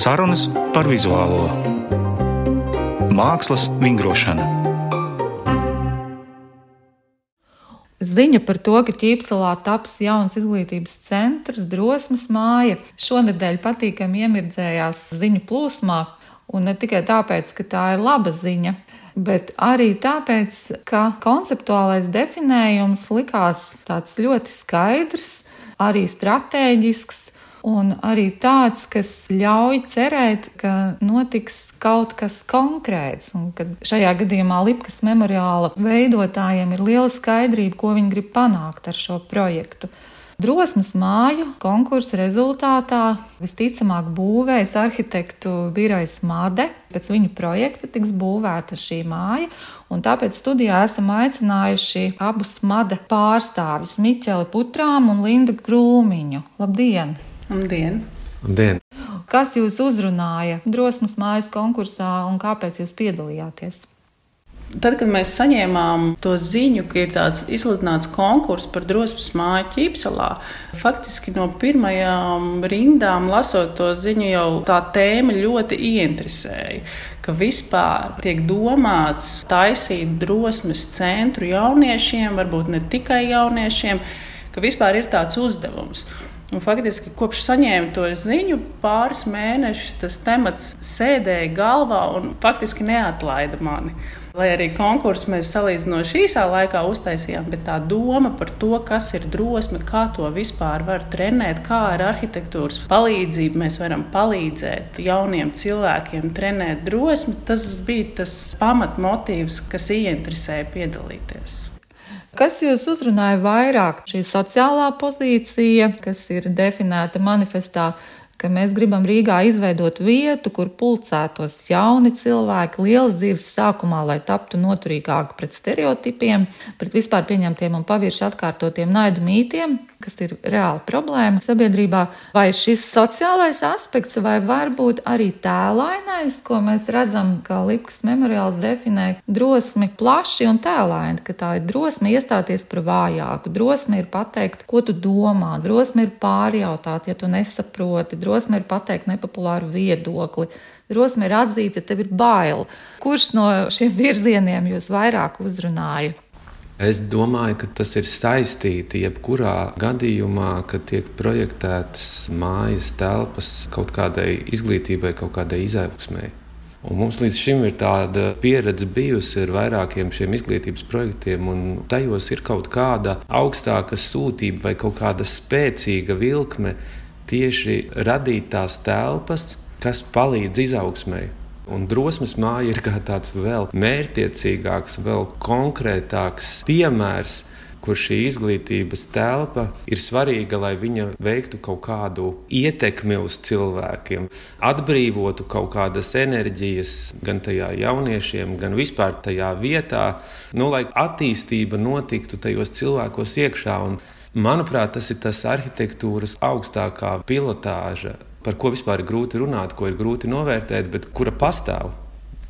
Sarunas par vizuālo mākslas vingrošanu. Ziņa par to, ka Ķīpselā taps jauns izglītības centrs, drosmes māja, šonadēļ patīkami iemirdzējās ziņu plūsmā, un ne tikai tāpēc, ka tā ir laba ziņa, bet arī tāpēc, ka konceptuālais definējums likās tāds ļoti skaidrs, arī strateģisks un arī tāds, kas ļauj cerēt, ka notiks kaut kas konkrēts, un ka šajā gadījumā Lipkas memoriāla veidotājiem ir liela skaidrība, ko viņi grib panākt ar šo projektu. Drosmas māju konkursa rezultātā visticamāk būvēs arhitektu birojs Made. Pēc viņu projekta tiks būvēta šī māja, un tāpēc studijā esam aicinājuši abus Made pārstāvjus - Miķeli Putrām un Linda Krūmiņu. Labdien! Labdien! Labdien. Kas jūs uzrunāja drosmas mājas konkursā un kāpēc jūs piedalījāties? Tad, kad mēs saņēmām to ziņu, ka ir tāds izsludināts konkurss par drosmes māju ķīpselā, faktiski no pirmajām rindām lasot to ziņu, jau tā tēma ļoti ieinteresēja. Ka vispār tiek domāts taisīt drosmes centru jauniešiem, varbūt ne tikai jauniešiem, ka vispār ir tāds uzdevums. Un faktiski kopš saņēmu to ziņu, pāris mēnešus tas temats sēdēja galvā un faktiski neatlaida mani. Lai arī konkursu mēs salīdzinoši īsā laikā uztaisījām, bet tā doma par to, kas ir drosme, kā to vispār var trenēt, kā ar arhitektūras palīdzību mēs varam palīdzēt jauniem cilvēkiem trenēt drosmi, tas bija tas pamatmotīvs, kas ieinteresēja piedalīties. Kas jūs uzrunāja vairāk? Šī sociālā pozīcija, kas ir definēta manifestā, ka mēs gribam Rīgā izveidot vietu, kur pulcētos jauni cilvēki lielas dzīves sākumā, lai taptu noturīgāki pret stereotipiem, pret vispār pieņemtiem un pavirši atkārtotiem naidu mītiem, kas ir reāla problēma sabiedrībā, vai šis sociālais aspekts, vai varbūt arī tēlainais, ko mēs redzam, ka Lipkas memoriāls definē drosmi plaši un tēlaini, ka tā ir drosme iestāties par vājāku, drosme ir pateikt, ko tu domā, drosme ir pārjautāt, ja tu nesaproti, drosme ir pateikt nepopulāru viedokli. Drosme ir atzīt, ka tev ir bail. Kurš no šiem virzieniem jūs vairāk uzrunāja? Es domāju, ka tas ir saistīti jebkurā gadījumā, kad tiek projektētas mājas telpas kaut kādai izglītībai, kaut kādai izaugsmēji. Un mums līdz šim ir tāda pieredze bijusi ar vairākiem šiem izglītības projektiem, un tajos ir kaut kāda augstāka sūtība vai kaut kāda spēcīga vilkme tieši radīt tās telpas, kas palīdz izaugsmēji. Un drosmes māja ir kā tāds vēl mērķiecīgāks, vēl konkrētāks piemērs, kur šī izglītības telpa ir svarīga, lai viņa veiktu kaut kādu ietekmi uz cilvēkiem, atbrīvotu kaut kādas enerģijas gan tajā jauniešiem, gan vispār tajā vietā, nu, lai attīstība notiktu tajos cilvēkos iekšā. Un, manuprāt, tas ir tas arhitektūras augstākā pilotāža par ko vispār ir grūti runāt, ko ir grūti novērtēt, bet kura pastāv.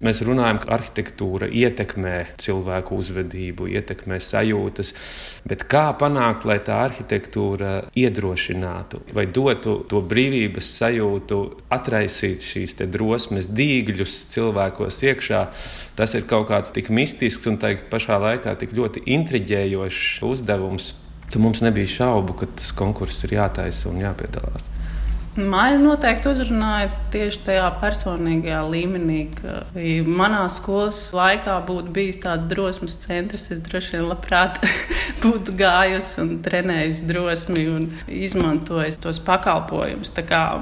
Mēs runājam, ka arhitektūra ietekmē cilvēku uzvedību, ietekmē sajūtas, bet kā panākt, lai tā arhitektūra iedrošinātu vai dotu to brīvības sajūtu, atraisīt šīs drosmes dīgļus cilvēkos iekšā, tas ir kaut kāds tik mistisks un tā pašā laikā tik ļoti intriģējošs uzdevums. Tur mums nebija šaubu, ka tas konkurss ir jātaisa un jāpiedalās. Mani noteikti uzrunāja tieši tajā personīgajā līmenī, manā skolas laikā būtu bijis tāds drosmes centrs. Es droši vien labprāt būtu gājusi un trenējusi drosmi un izmantojusi tos pakalpojumus.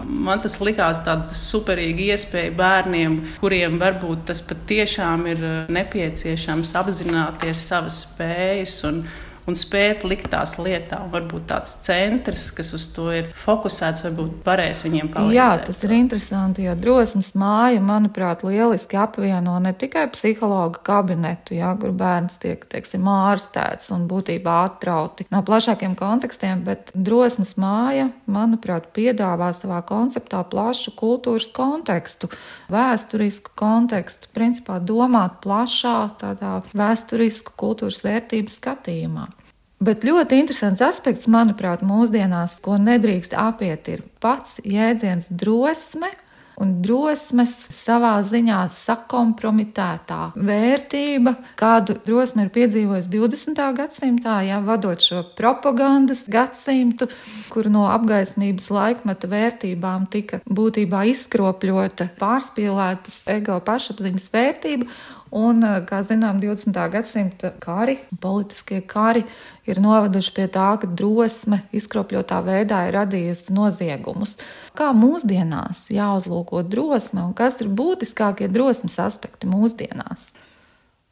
Man tas likās tāda superīga iespēja bērniem, kuriem varbūt tas patiešām ir nepieciešams apzināties savas spējas. Un, un spēt likt tās lietā. Varbūt tāds centrs, kas uz to ir fokusēts, varbūt varēs viņiem palīdzēt. Jā, tas ir interesanti, jo drosmes māja, manuprāt, lieliski apvieno ne tikai psihologa kabinetu, jā, kur bērns tiek, teiksim, ārstēts un būtībā atrauti no plašākiem kontekstiem, bet drosmes māja, manuprāt, piedāvā savā konceptā plašu kultūras kontekstu, vēsturisku kontekstu, principā domāt plašā tādā vēsturisku kultūras vērtību skatījumā. Bet ļoti interesants aspekts, manuprāt, mūsdienās, ko nedrīkst apiet, ir pats jēdziens drosme un drosmes savā ziņā sakompromitētā vērtība, kādu drosmi ir piedzīvojis 20. gadsimtā, ja vadot šo propagandas gadsimtu, kur no apgaismības laikmeta vērtībām tika būtībā izkropļota, pārspīlētas ego pašapziņas vērtība Un, eh, kā zinām, 20. gadsimta kari, politiskie kari ir noveduši pie tā, ka drosme izkropļotā veidā ir radījusi noziegumus. Kā mūsdienās jāuzlūko drosme un kas ir būtiskākie drosmes aspekti mūsdienās?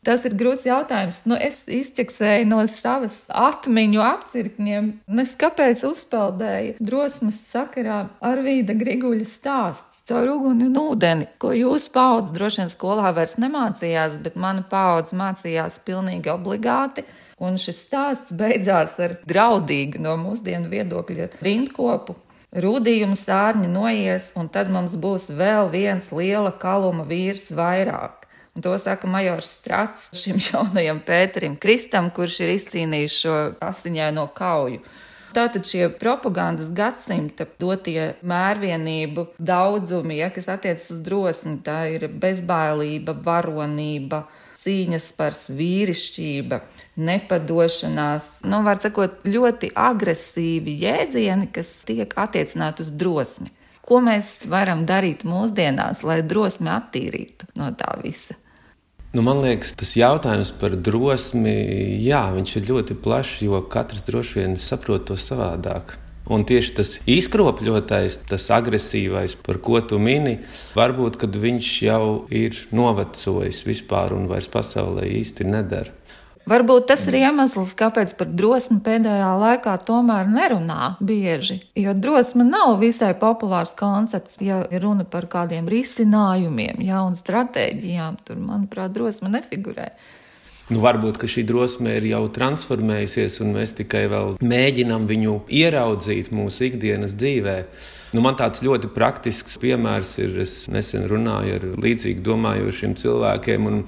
Tas ir grūts jautājums. Nu, es izķeksēju no savas atmiņu apcirkņiem, nes kāpēc uzpeldēju drosmes sakarā ar Vīda Griguļa stāsts caur uguni un ūdeni, ko jūs paudz droši vien skolā vairs nemācījās, bet mana paudze mācījās pilnīgi obligāti. Un šis stāsts beidzās ar draudīgu no mūsdienu viedokļa rindkopu. Rūdījuma sārņi noies, un tad mums būs vēl viens liela kaluma vīrs vairāk. Un to saka Majors Strats šim jaunajam Pēterim Kristam, kurš ir izcīnījis šo asiņaino kauju. Tātad šie propagandas gadsimta dotie mērvienību daudzumi, ja, kas attiecas uz drosmi, tā ir bezbailība, varonība, cīņas par vīrišķība, nepadošanās, nu, var sakot, ļoti agresīvi jēdzieni, kas tiek attiecināti uz drosmi. Ko mēs varam darīt mūsdienās, lai drosmi attīrītu no tā visa? Nu, man liekas, tas jautājums par drosmi, jā, viņš ir ļoti plašs, jo katrs droši vien saprot to savādāk. Un tieši tas izkropļotais, tas agresīvais, par ko tu mini, varbūt viņš jau ir novecojis vispār un vairs pasaulē īsti nedara. Varbūt tas ir iemesls, kāpēc par drosmi pēdējā laikā tomēr nerunā bieži. Jo drosme nav visai populārs koncepts, ja runa par kādiem risinājumiem, jaunu stratēģijām. Tur, manuprāt, drosme nefigurē. Nu, varbūt šī drosme ir jau transformējusies, un mēs tikai vēl mēģinām viņu ieraudzīt mūsu ikdienas dzīvē. Nu, man tāds ļoti praktisks piemērs ir, es nesen runāju ar līdzīgi domājošiem cilvēkiem. Un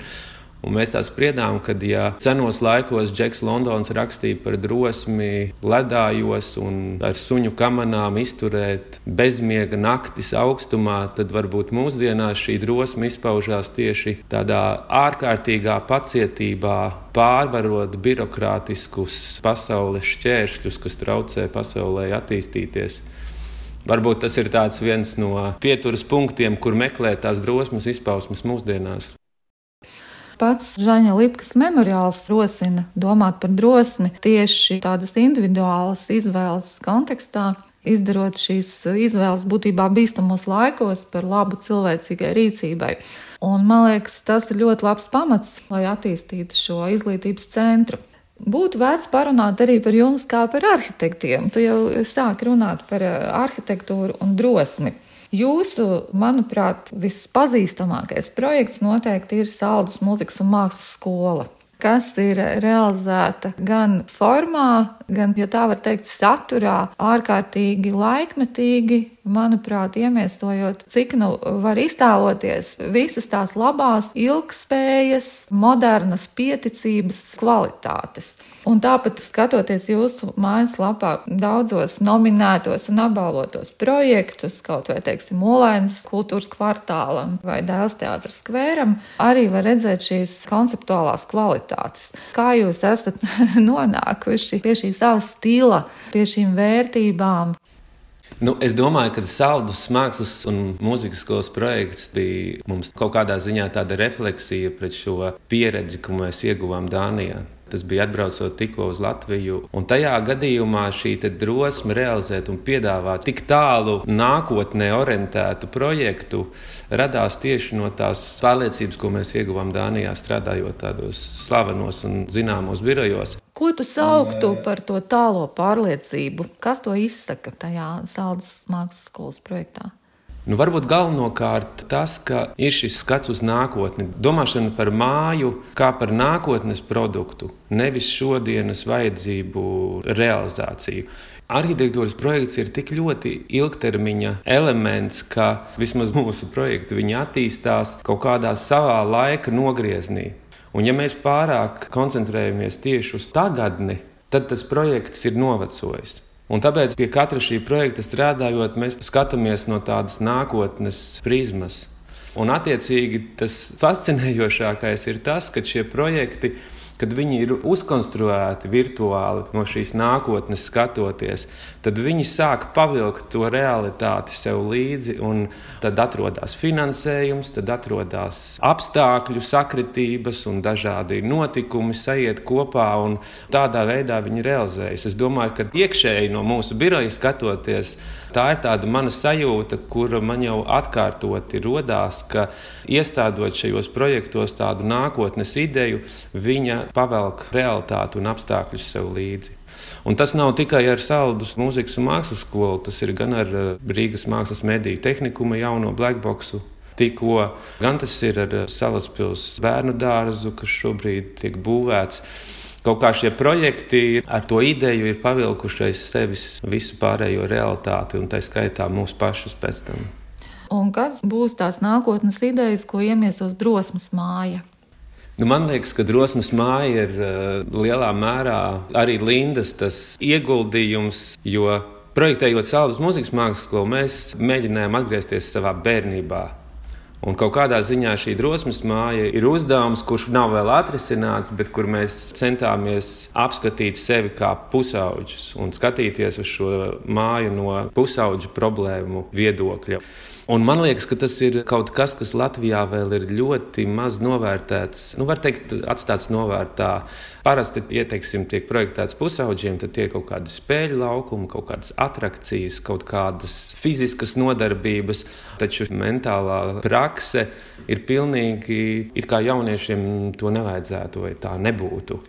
mēs tā spriedām, ka, ja senos laikos Džeks Londons rakstīja par drosmi ledājos un ar suņu kamanām izturēt bezmiega naktis augstumā, tad varbūt mūsdienās šī drosme izpaužās tieši tādā ārkārtīgā pacietībā, pārvarot birokrātiskus pasaules šķēršļus, kas traucē pasaulē attīstīties. Varbūt tas ir viens no pieturas punktiem, kur meklēt tās drosmes izpausmes mūsdienās. Pats Žaņa Lipkas memoriāls rosina domāt par drosmi tieši tādas individuālas izvēles kontekstā, izdarot šīs izvēles būtībā bīstamos laikos par labu cilvēcīgai rīcībai. Un, man liekas, tas ir ļoti labs pamats, lai attīstītu šo izglītības centru. Būtu vērts parunāt arī par jums kā par arhitektiem. Tu jau sāki runāt par arhitektūru un drosmi. Jūsu, manuprāt, vispazīstamākais projekts noteikti ir Saldus mūzikas un mākslas skola kas ir realizēta gan formā, gan, ja tā var teikt, saturā, ārkārtīgi laikmetīgi, manuprāt, iemiesojot, cik nu var iztēloties visas tās labās, ilgspējas, modernas pieticības kvalitātes. Un tāpat skatoties jūsu mājaslapā daudzos nominētos un apbalvotos projektus, kaut vai, teiksim, Olainas kultūras kvartālam vai Dēls teātras skvēram, arī var redzēt šīs konceptuālās kvalitātes. Kā jūs esat nonākuši pie šī sava stila, pie šīm vērtībām? Nu, es domāju, ka Saldus mākslas un mūzikas skolas projekts bija mums kaut kādā ziņā tāda refleksija pret šo pieredzi, ko mēs ieguvām Dānijā. Tas bija atbraucot tikko uz Latviju. Un tajā gadījumā šī drosme realizēt un piedāvāt tik tālu nākotnē orientētu projektu radās tieši no tās pārliecības, ko mēs ieguvām Dānijā, strādājot tādos slavenos un zināmos birojos. Ko tu sauktu par to tālo pārliecību? Kas to izsaka tajā Saldus mākslas skolas projektā? Nu, varbūt galvenokārt tas, ka ir šis skats uz nākotni, domāšana par māju kā par nākotnes produktu, nevis šodienas vajadzību realizāciju. Arhitektūras projekts ir tik ļoti ilgtermiņa elements, ka vismaz mūsu projekti attīstās kaut kādā savā laika nogriezienī. Un, ja mēs pārāk koncentrējamies tieši uz tagadni, tad tas projekts ir novecojis. Un tāpēc pie katra šī projekta strādājot, mēs skatāmies no tādas nākotnes prizmas. Un, attiecīgi, tas fascinējošākais ir tas, ka šie projekti ir kad viņi ir uzkonstruēti virtuāli no šīs nākotnes skatoties, tad viņi sāk pavilkt to realitāti sev līdzi. Tad atrodas finansējums, tad atrodas apstākļu sakritības un dažādi notikumi sajiet kopā, un tādā veidā viņi realizējas. Es domāju, ka iekšēji no mūsu biroja skatoties, tā ir tāda mana sajūta, kur man jau atkārtoti rodās, ka iestādot šajos projektos tādu nākotnes ideju, viņa pavelk realitāti un apstākļus sev līdzi. Un tas nav tikai ar Saldus mūzikas un mākslas skolu, tas ir gan ar eh, Rīgas mākslas mediju tehnikuma jauno blackboxu. Tikko gan tas ir ar eh, Salaspils bērnu dārzu, kas šobrīd tiek būvēts. Kaut kā šie projekti ar to ideju ir pavilkušies sevis visu pārējo realitāti, un tā skaitā mūsu pašus pēc tam. Un kas būs tās nākotnes idejas, ko iemiesos drosmes māja? Nu, man liekas, ka drosmes māja ir uh, lielā mērā arī Lindas ieguldījums, jo projektējot Sālas mūzikas mākslas skolu, mēs mēģinājām atgriezties savā bērnībā. Un kaut kādā ziņā šī drosmes māja ir uzdevums, kurš nav vēl atrisināts, bet kur mēs centāmies apskatīt sevi kā pusauģus un skatīties uz šo māju no pusauģu problēmu viedokļa. Un man liekas, ka tas ir kaut kas, kas Latvijā vēl ir ļoti maz novērtēts. Nu, var teikt, atstāts novērtā. Parasti, ja teiksim, tiek projektēts pusauģiem, tad tie ir kaut kādi spēļu laukumi, kaut kādas attrakcijas, kaut kādas fiziskas nodarbības. Taču mentālā prakse ir pilnīgi it kā jauniešiem to nevajadzētu vai tā nebūtu.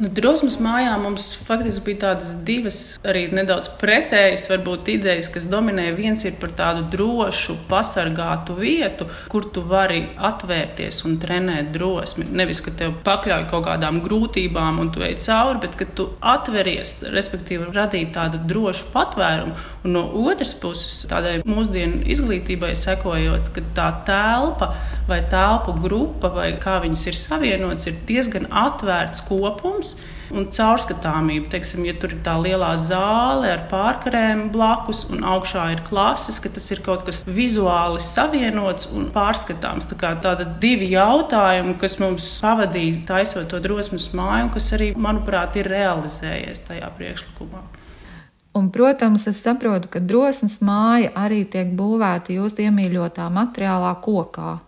Nu, drosmes mājā mums faktiski bija tādas divas, arī nedaudz pretējas, varbūt idejas, kas dominē. Viens ir par tādu drošu, pasargātu vietu, kur tu vari atvērties un trenēt drosmi. Nevis, ka tev pakļauj kaut kādām grūtībām un tu ej cauri, bet ka tu atveries, respektīvi, radīt tādu drošu patvērumu. Un no otras puses, tādai mūsdienu izglītībai sekojot, ka tā telpa vai telpu grupa vai kā viņas ir savienotas, ir diezgan atvērts kopums kopums un caurskatāmība. Teiksim, ja tur ir tā lielā zāle ar pārkarēm blakus un augšā ir klases, ka tas ir kaut kas vizuāli savienots un pārskatāms. Tā kā tāda divi jautājumi, kas mums pavadīja taisot to drosmes māju, kas arī, manuprāt, ir realizējies tajā priekšlikumā. Un, protams, es saprotu, ka drosmes māja arī tiek būvēta jūsu iemīļotā materiālā kokā.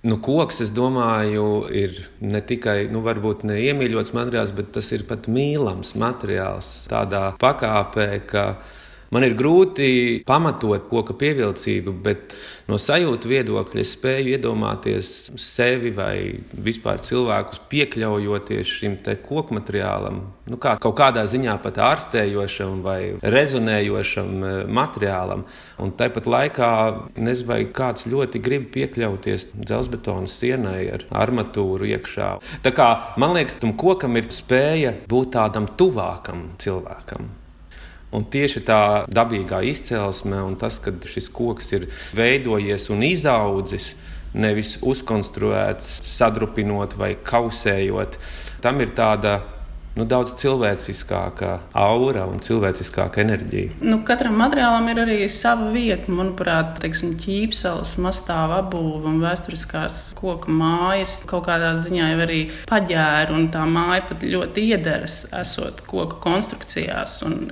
Nu, koks, es domāju, ir ne tikai nu, ne iemīļots materiāls, bet tas ir pat mīlams materiāls. Tādā pakāpē, ka Man ir grūti pamatot koka pievilcību, bet no sajūtu viedokļa es spēju iedomāties sevi vai vispār cilvēkus piekļaujoties šim koku materiālam, nu, kā kaut kādā ziņā pat ārstējošam vai rezonējošam e, materiālam. Un tāpat laikā nezinu, vai kāds ļoti grib piekļauties dzelzbetona sienai ar armatūru iekšā. Tā kā man liekas, tam kokam ir spēja būt tādam tuvākam cilvēkam. Un tieši tā dabīgā izcelsme un tas, ka šis koks ir veidojies un izaudzis, nevis uzkonstruēts, sadrupinot vai kausējot, tam ir tāda nu, daudz cilvēciskāka aura un cilvēciskāka enerģija. Nu, katram materiālam ir arī sava vieta. Manuprāt, teiksim, ķīpseles, mastāva apbūve un vēsturiskās koku mājas kaut kādā ziņā jau arī paģēra, un tā māja pat ļoti iederas esot koku konstrukcijās. Un,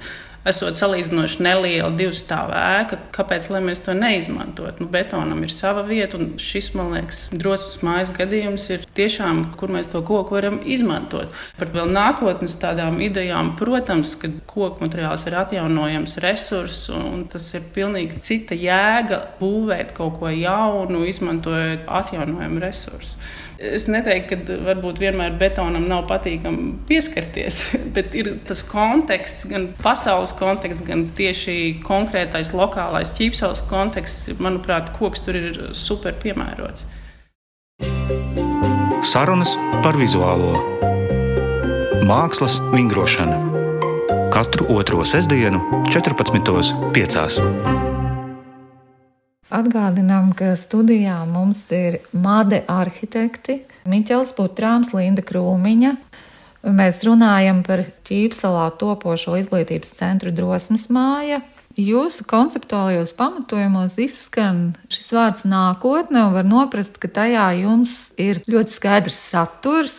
esot salīdzinoši neliela divu stāvu ēka, kāpēc mēs to neizmantotu? Nu, betonam ir sava vieta, un šis, man liekas, drosmes mājas gadījums ir tiešām, kur mēs to koku varam izmantot. Par vēl nākotnes tādām idejām, protams, ka koku materiāls ir atjaunojams resurss, un tas ir pilnīgi cita jēga būvēt kaut ko jaunu, izmantojot atjaunojumu resursu. Es neteiktu, ka varbūt vienmēr betonam nav patīkami pieskarties, bet ir tas konteksts, gan pasaules konteksts, gan tieši konkrētais lokālais ķīpsels konteksts. Manuprāt, koks tur ir super piemērots. Sarunas par vizuālo mākslas vingrošanu katru otro sestdienu, 14.5. Atgādinām, ka studijā mums ir Made arhitekti, Miķels Putrāms, Linda Krūmiņa, Mēs runājam par ķīpselā topošo izglītības centru drosmes māja. Jūsu konceptuālajos pamatojumos izskan šis vārds nākotne, un var noprast, ka tajā jums ir ļoti skaidrs saturs.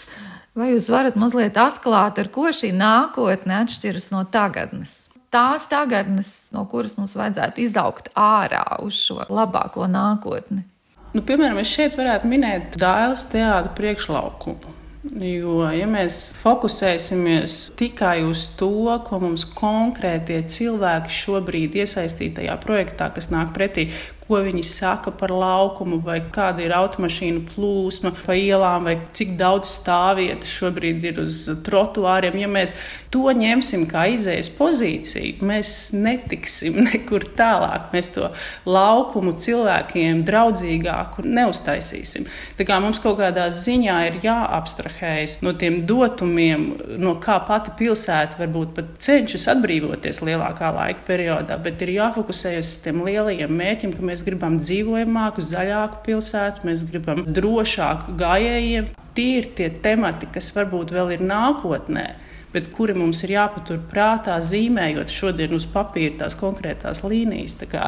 Vai jūs varat mazliet atklāt, ar ko šī nākotne atšķiras no tagadnes? Tās tagadnes, no kuras mums vajadzētu izaugt ārā uz šo labāko nākotni. Nu, piemēram, es šeit varētu minēt Dāvidas teātra priekšlaukumu. Jo, ja mēs fokusēsimies tikai uz to, ko mums konkrētie cilvēki šobrīd iesaistītajā projektā, kas nāk pretī, ko viņi saka par laukumu, vai kāda ir automašīnu plūsma pa ielām, vai cik daudz stāvvietas šobrīd ir uz trotuāriem. Ja mēs to ņemsim kā izējas pozīciju, mēs netiksim nekur tālāk. Mēs to laukumu cilvēkiem draudzīgāku neuztaisīsim. Tā kā mums kaut kādā ziņā ir jāabstrahējas no tiem dotumiem, no kā pati pilsēta varbūt pat cenšas atbrīvoties lielākā laika periodā, bet ir jāfokusējas uz tiem lielajiem mērķiem, ka mēs Mēs gribam dzīvojamāku, zaļāku pilsētu, mēs gribam drošāku gājējiem. Tie ir tie temati, kas varbūt vēl ir nākotnē bet kuri mums ir jāpatur prātā, zīmējot šodien uz papīra tās konkrētās līnijas. Tā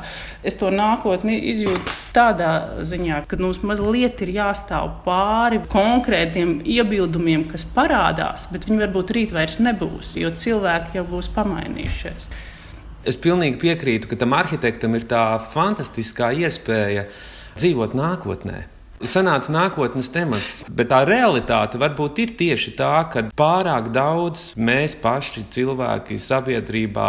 es to nākotni izjūtu tādā ziņā, ka mums mazliet ir jāstāv pāri konkrētiem iebildumiem, kas parādās, bet viņi varbūt rīt vairs nebūs, jo cilvēki jau būs pamainījušies. Es pilnīgi piekrītu, ka tam arhitektam ir tā fantastiskā iespēja dzīvot nākotnē. Sanāca nākotnes temats, bet tā realitāte varbūt ir tieši tā, ka pārāk daudz mēs paši, cilvēki, sabiedrībā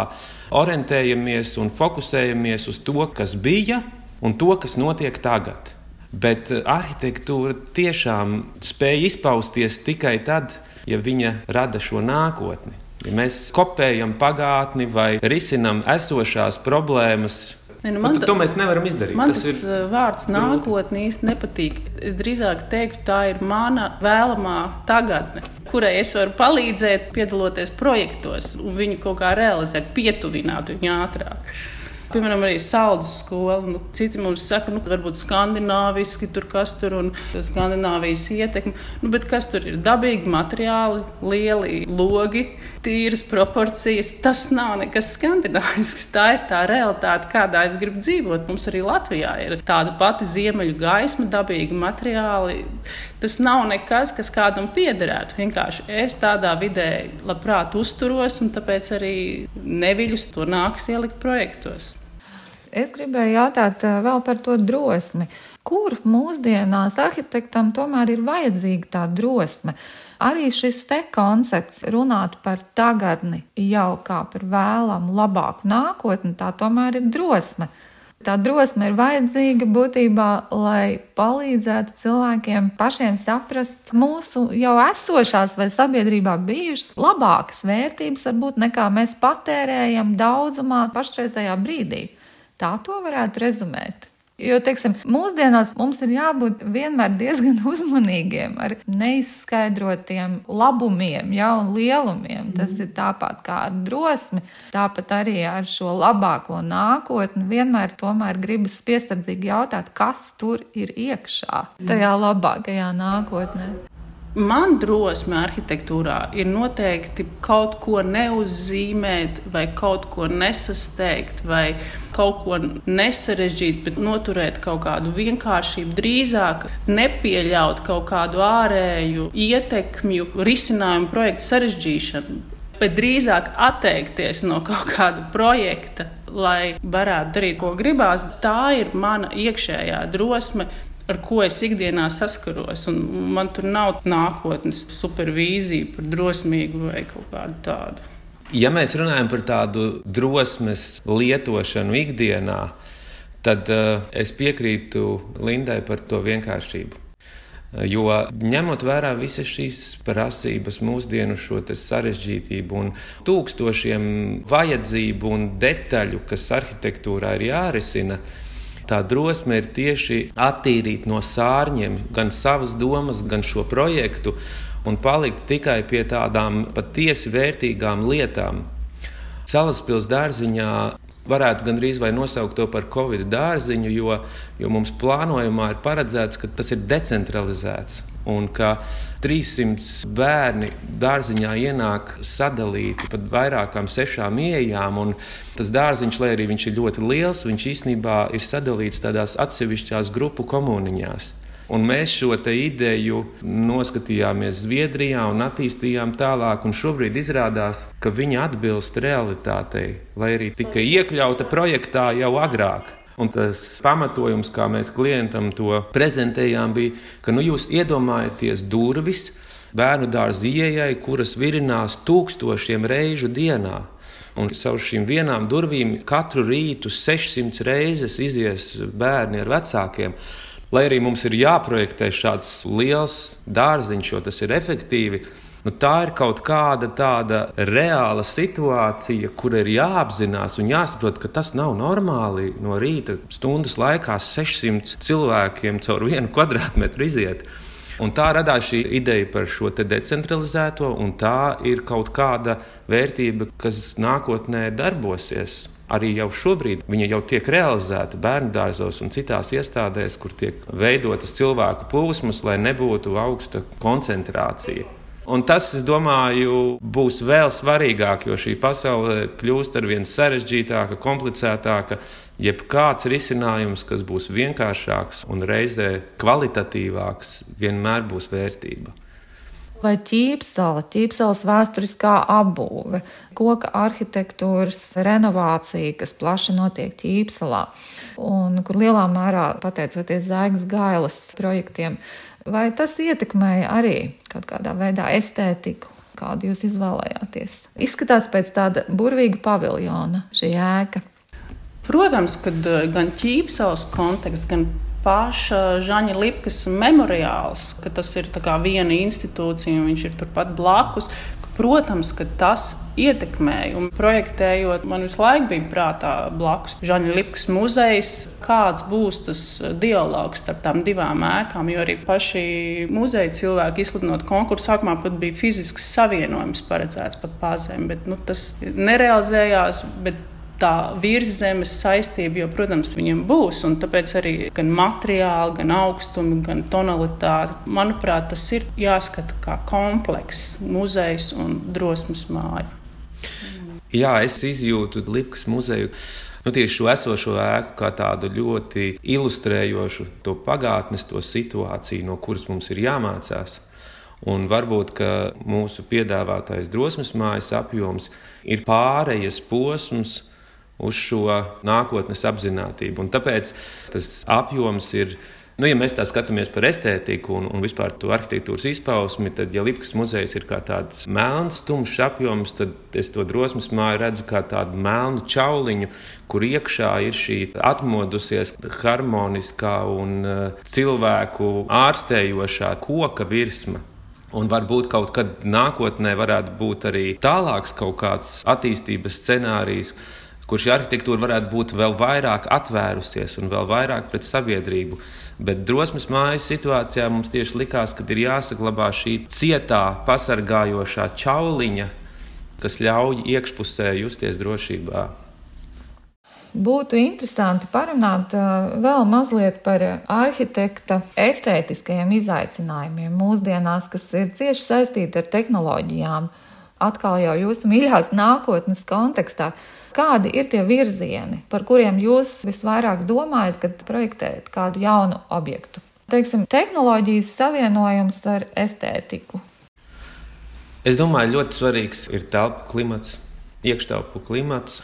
orientējamies un fokusējamies uz to, kas bija un to, kas notiek tagad. Bet arhitektūra tiešām spēja izpausties tikai tad, ja viņa rada šo nākotni. Ja mēs kopējam pagātni vai risinām esošās problēmas, Ne, nu man, to mēs nevaram izdarīt. Man tas, tas ir... Uh, vārds nākotnē īsti nepatīk. Es drīzāk teiktu, tā ir mana vēlamā tagadne, kurai es varu palīdzēt, piedaloties projektos un viņu kaut kā realizēt, pietuvināt viņu ātrāk piemēram, arī saldus skola. Nu, citi mums saka, nu, varbūt skandināviski tur kas tur un Skandināvijas ietekme. Nu, bet kas tur ir? Dabīgi materiāli, lieli logi, tīras proporcijas. Tas nav nekas skandināvisks. Tā ir tā realitāte, kādā es gribu dzīvot. Mums arī Latvijā ir tāda pati ziemeļu gaisma, dabīgi materiāli. Tas nav nekas, kas kādam piederētu. Vienkārši es tādā vidē labprāt uzturos, un tāpēc arī neviļus to nāks ielikt projektos. Es gribēju jautāt eh, vēl par to drosmi. Kur mūsdienās arhitektam tomēr ir vajadzīga tā drosme? Arī šis te koncepts runāt par tagadni jau kā par vēlamu, labāku nākotni, tā tomēr ir drosme. Tā drosme ir vajadzīga būtībā, lai palīdzētu cilvēkiem pašiem saprast mūsu jau esošās vai sabiedrībā bijušas labākas vērtības, varbūt nekā mēs patērējam daudzumā pašreizējā brīdī. Tā to varētu rezumēt. Jo, teiksim, mūsdienās mums ir jābūt vienmēr diezgan uzmanīgiem ar neizskaidrotiem labumiem, ja, un lielumiem. Tas ir tāpat kā ar drosmi, tāpat arī ar šo labāko nākotni. Vienmēr tomēr gribas piesardzīgi jautāt, kas tur ir iekšā tajā labākajā nākotnē. Man drosme arhitektūrā ir noteikti kaut ko neuzzīmēt, vai kaut ko nesasteigt, vai kaut ko nesarežģīt, bet noturēt kaut kādu vienkāršību. Drīzāk nepieļaut kaut kādu ārēju ietekmju, risinājumu projektu sarežģīšanu. Bet drīzāk atteikties no kaut kāda projekta, lai varētu darīt, ko gribās. Tā ir mana iekšējā drosme ar ko es ikdienā saskaros. Man tur nav nākotnes supervīzija par drosmīgu vai kaut kādu tādu. Ja mēs runājam par tādu drosmes lietošanu ikdienā, tad uh, es piekrītu Lindai par to vienkāršību. Jo ņemot vērā visas šīs prasības, mūsdienu šo sarežģītību un tūkstošiem vajadzību un detaļu, kas arhitektūrā ir jārisina, uh, Tā drosme ir tieši attīrīt no sārņiem gan savas domas, gan šo projektu un palikt tikai pie tādām patiesi vērtīgām lietām. Salaspils dārziņā varētu gandrīz vai nosaukt to par Covid dārziņu, jo, jo mums plānojumā ir paredzēts, ka tas ir decentralizēts. Un ka 300 bērni dārziņā ienāk sadalīti pa vairākām sešām ieejām. Tas dārziņš, lai arī viņš ir ļoti liels, viņš īstenībā ir sadalīts tādās atsevišķās grupu komuniņās. Un mēs šo ideju noskatījāmies Zviedrijā un attīstījām tālāk. Šobrīd izrādās, ka viņa atbilst realitātei, lai arī tika iekļauta projektā jau agrāk. Un tas pamatojums, kā mēs klientam to prezentējām, bija, ka nu, jūs iedomājaties durvis bērnu dārza ieejai, kuras virinās tūkstošiem reižu dienā. Un caur šīm vienām durvīm katru rītu 600 reizes izies bērni ar vecākiem. Lai arī mums ir jāprojektē šāds liels dārziņš, jo tas ir efektīvi, nu, tā ir kaut kāda tāda reāla situācija, kur ir jāapzinās un jāsaprot, ka tas nav normāli no rīta stundas laikā 600 cilvēkiem caur vienu kvadrātmetru iziet. Un tā radās šī ideja par šo decentralizēto, un tā ir kaut kāda vērtība, kas nākotnē darbosies arī jau šobrīd viņa jau tiek realizēta bērnu dārzos un citās iestādēs, kur tiek veidotas cilvēku plūsmas, lai nebūtu augsta koncentrācija. Un tas, es domāju, būs vēl svarīgāk, jo šī pasaule kļūst ar vien sarežģītāka, komplicētāka. Jebkāds risinājums, kas būs vienkāršāks un reizē kvalitatīvāks, vienmēr būs vērtība vai ķīpsala, ķīpsalas vēsturiskā apbūve, koka arhitektūras renovācija, kas plaši notiek ķīpsalā, un kur lielā mērā pateicoties Zaigas Gailas projektiem, vai tas ietekmēja arī kaut kādā veidā estētiku? Kādu jūs izvēlējāties? Izskatās pēc tāda burvīga paviljona šī ēka. Protams, ka gan ķīpsels konteksts, gan paša Žaņa Lipkas memoriāls, ka tas ir viena institūcija un viņš ir turpat blakus. Protams, ka tas ietekmēja. Un projektējot, man visu laiku bija prātā blakus Žaņa Lipkas muzejs, kāds būs tas dialogs starp tām divām ēkām. Jo arī paši muzeja cilvēki izsludinot konkursu sākumā pat bija fizisks savienojums paredzēts pat pazem, bet nu, tas nerealizējās. Bet tā virszemes saistība, jo, protams, viņam būs. Tāpēc arī gan materiāli, gan augstumi, gan tonalitāte, manuprāt, tas ir jāskata kā komplekss, muzejs un drosmes māja. Jā, es izjūtu Lipkas muzeju. Nu, tieši šo esošo ēku kā tādu ļoti ilustrējošu to pagātnes, to situāciju, no kuras mums ir jāmācās. Un varbūt mūsu piedāvātais drosmes mājas apjoms ir pārejas posms, uz šo nākotnes apziņotību. Tāpēc tas apjoms ir. Nu, ja mēs tā skatāmies par estētiku un, un vispār to arhitektūras izpausmi, tad, ja Lipkas muzejs ir kā tāds melns, tumšs apjoms, tad es to drosmes māju redzu kā tādu melnu čauliņu, kur iekšā ir šī atmodusies, harmoniskā un uh, cilvēku ārstējošā koka virsma. Un varbūt kaut kad nākotnē varētu būt arī tālāks kaut kāds attīstības scenārijs, kur šī arhitektūra varētu būt vēl vairāk atvērusies un vēl vairāk pret sabiedrību. Bet drosmes mājas situācijā mums tieši likās, ka ir jāsaglabā šī cietā, pasargājošā čauliņa, kas ļauj iekšpusē justies drošībā. Būtu interesanti parunāt uh, vēl mazliet par arhitekta estētiskajiem izaicinājumiem mūsdienās, kas ir cieši saistīti ar tehnoloģijām. Atkal jau jūsu mīļās nākotnes kontekstā. Kādi ir tie virzieni, par kuriem jūs visvairāk domājat, kad projektējat kādu jaunu objektu? Teiksim, tehnoloģijas savienojums ar estētiku. Es domāju, ļoti svarīgs ir telpu klimats, iekštelpu klimats.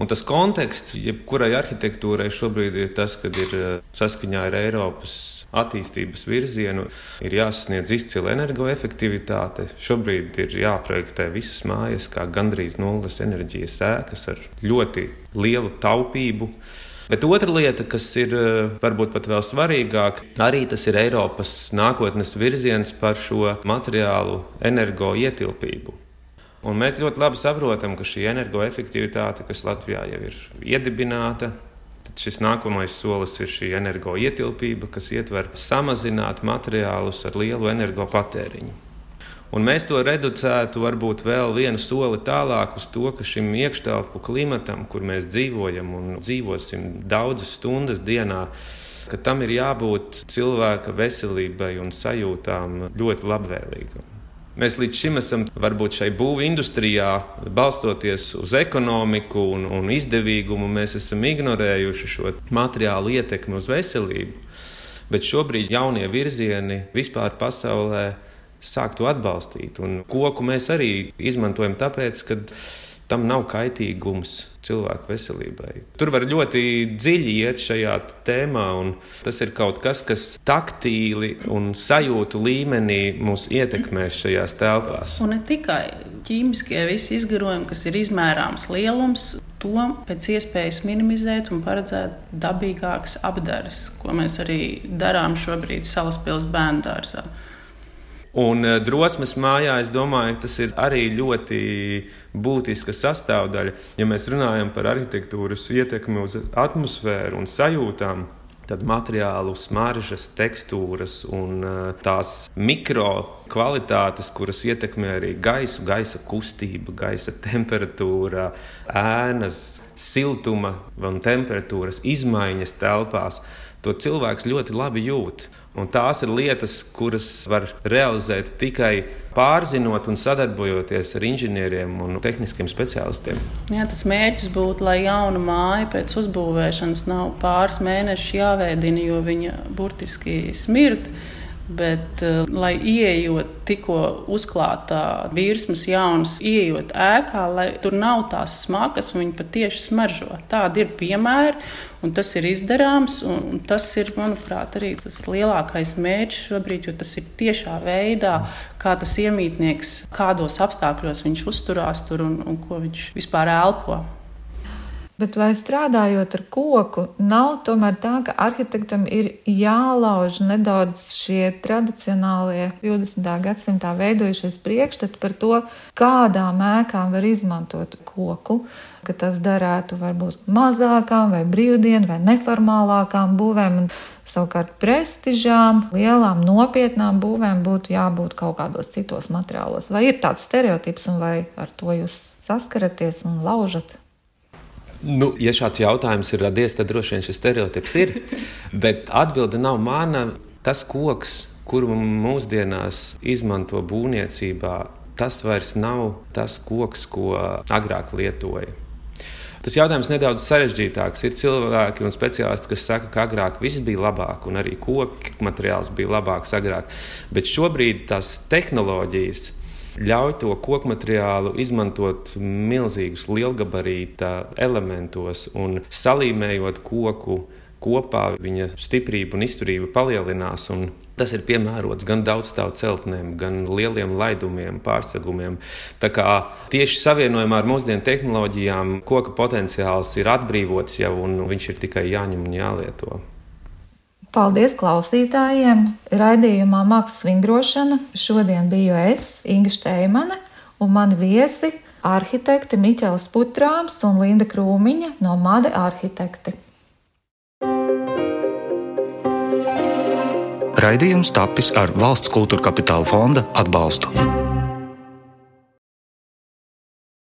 Un tas konteksts, jebkurai arhitektūrai šobrīd ir tas, ka ir eh, saskaņā ar Eiropas attīstības virzienu, ir jāsasniedz izcila energoefektivitāte. Šobrīd ir jāprojektē visas mājas kā gandrīz nulles enerģijas ēkas ar ļoti lielu taupību. Bet otra lieta, kas ir eh, varbūt pat vēl svarīgāka, arī tas ir Eiropas nākotnes virziens par šo materiālu energoietilpību. Un mēs ļoti labi saprotam, ka šī energoefektivitāte, kas Latvijā jau ir iedibināta, tad šis nākamais solis ir šī energoietilpība, kas ietver samazināt materiālus ar lielu energopatēriņu. Un mēs to reducētu varbūt vēl vienu soli tālāk uz to, ka šim iekštelpu klimatam, kur mēs dzīvojam un dzīvosim daudzas stundas dienā, ka tam ir jābūt cilvēka veselībai un sajūtām ļoti labvēlīgam. Mēs līdz šim esam varbūt šai būvniecības industrijā, balstoties uz ekonomiku un, un izdevīgumu, mēs esam ignorējuši šo materiālu ietekmi uz veselību. Bet šobrīd jaunie virzieni vispār pasaulē sāk to atbalstīt. Un koku mēs arī izmantojam tāpēc, ka tam nav kaitīgums cilvēku veselībai. Tur var ļoti dziļi iet šajā tēmā, un tas ir kaut kas, kas taktīli un sajūtu līmenī mūs ietekmēs šajās telpās. Un ne tikai ķīmiskie visi izgarojumi, kas ir izmērāms lielums, to pēc iespējas minimizēt un paredzēt dabīgākas apdares, ko mēs arī darām šobrīd Salaspils bērnu dārzā. Un eh, drosmes mājā, es domāju, tas ir arī ļoti būtiska sastāvdaļa. Ja mēs runājam par arhitektūras ietekmi uz atmosfēru un sajūtām, tad materiālu smaržas, tekstūras un eh, tās mikro kvalitātes, kuras ietekmē arī gaisu, gaisa kustība, gaisa temperatūra, ēnas, siltuma un temperatūras izmaiņas telpās, to cilvēks ļoti labi jūt. Un tās ir lietas, kuras var realizēt tikai pārzinot un sadarbojoties ar inženieriem un tehniskiem specialistiem. Jā, tas mērķis būtu, lai jauna māja pēc uzbūvēšanas nav pāris mēnešus jāveidina, jo viņa burtiski smird. Bet, uh, lai ieejot tikko uzklātā virsmas jaunas, ieejot ēkā, lai tur nav tās smagas un viņi patiešām smaržo. Tādi ir piemēri, un tas ir izdarāms. Tas ir, manuprāt, arī tas lielākais mērķis šobrīd, jo tas ir tiešā veidā, kā tas iemītnieks, kādos apstākļos viņš uzturās tur un, un ko viņš vispār elpo. Bet vai strādājot ar koku, nav tomēr tā, ka arhitektam ir jālauž nedaudz šie tradicionālie 20. gadsimtā veidojušies priekšstati par to, kādām ēkām var izmantot koku, ka tas derētu varbūt mazākām vai brīvdienu vai neformālākām būvēm. Un Savukārt prestižām, lielām, nopietnām būvēm būtu jābūt kaut kādos citos materiālos. Vai ir tāds stereotips, un vai ar to jūs saskaraties un laužat? Nu, ja šāds jautājums ir radies, tad droši vien šis stereotips ir. Bet atbilde nav mana. Tas koks, kuru mūsdienās izmanto būvniecībā, tas vairs nav tas koks, ko agrāk lietoja. Tas jautājums nedaudz sarežģītāks. Ir cilvēki un speciālisti, kas saka, ka agrāk viss bija labāk, un arī koku materiāls bija labāks agrāk. Bet šobrīd tās tehnoloģijas ļauj to koku materiālu izmantot milzīgus lielgabarīta elementos un salīmējot koku. Kopā viņa stiprība un izturība palielinās, un tas ir piemērots gan daudzstāvu celtnēm, gan lieliem laidumiem, pārsegumiem. Tā kā tieši savienojumā ar mūsdienu tehnoloģijām koka potenciāls ir atbrīvots jau, un viņš ir tikai jāņem un jālieto. Paldies klausītājiem! Raidījumā Mākslas vingrošana šodien biju es, Inga Šteimane, un mani viesi - arhitekti Miķels Putrāms un Linda Krūmiņa no Made arhitekti. Raidījums tapis ar valsts kultūra kapitāla fonda atbalstu.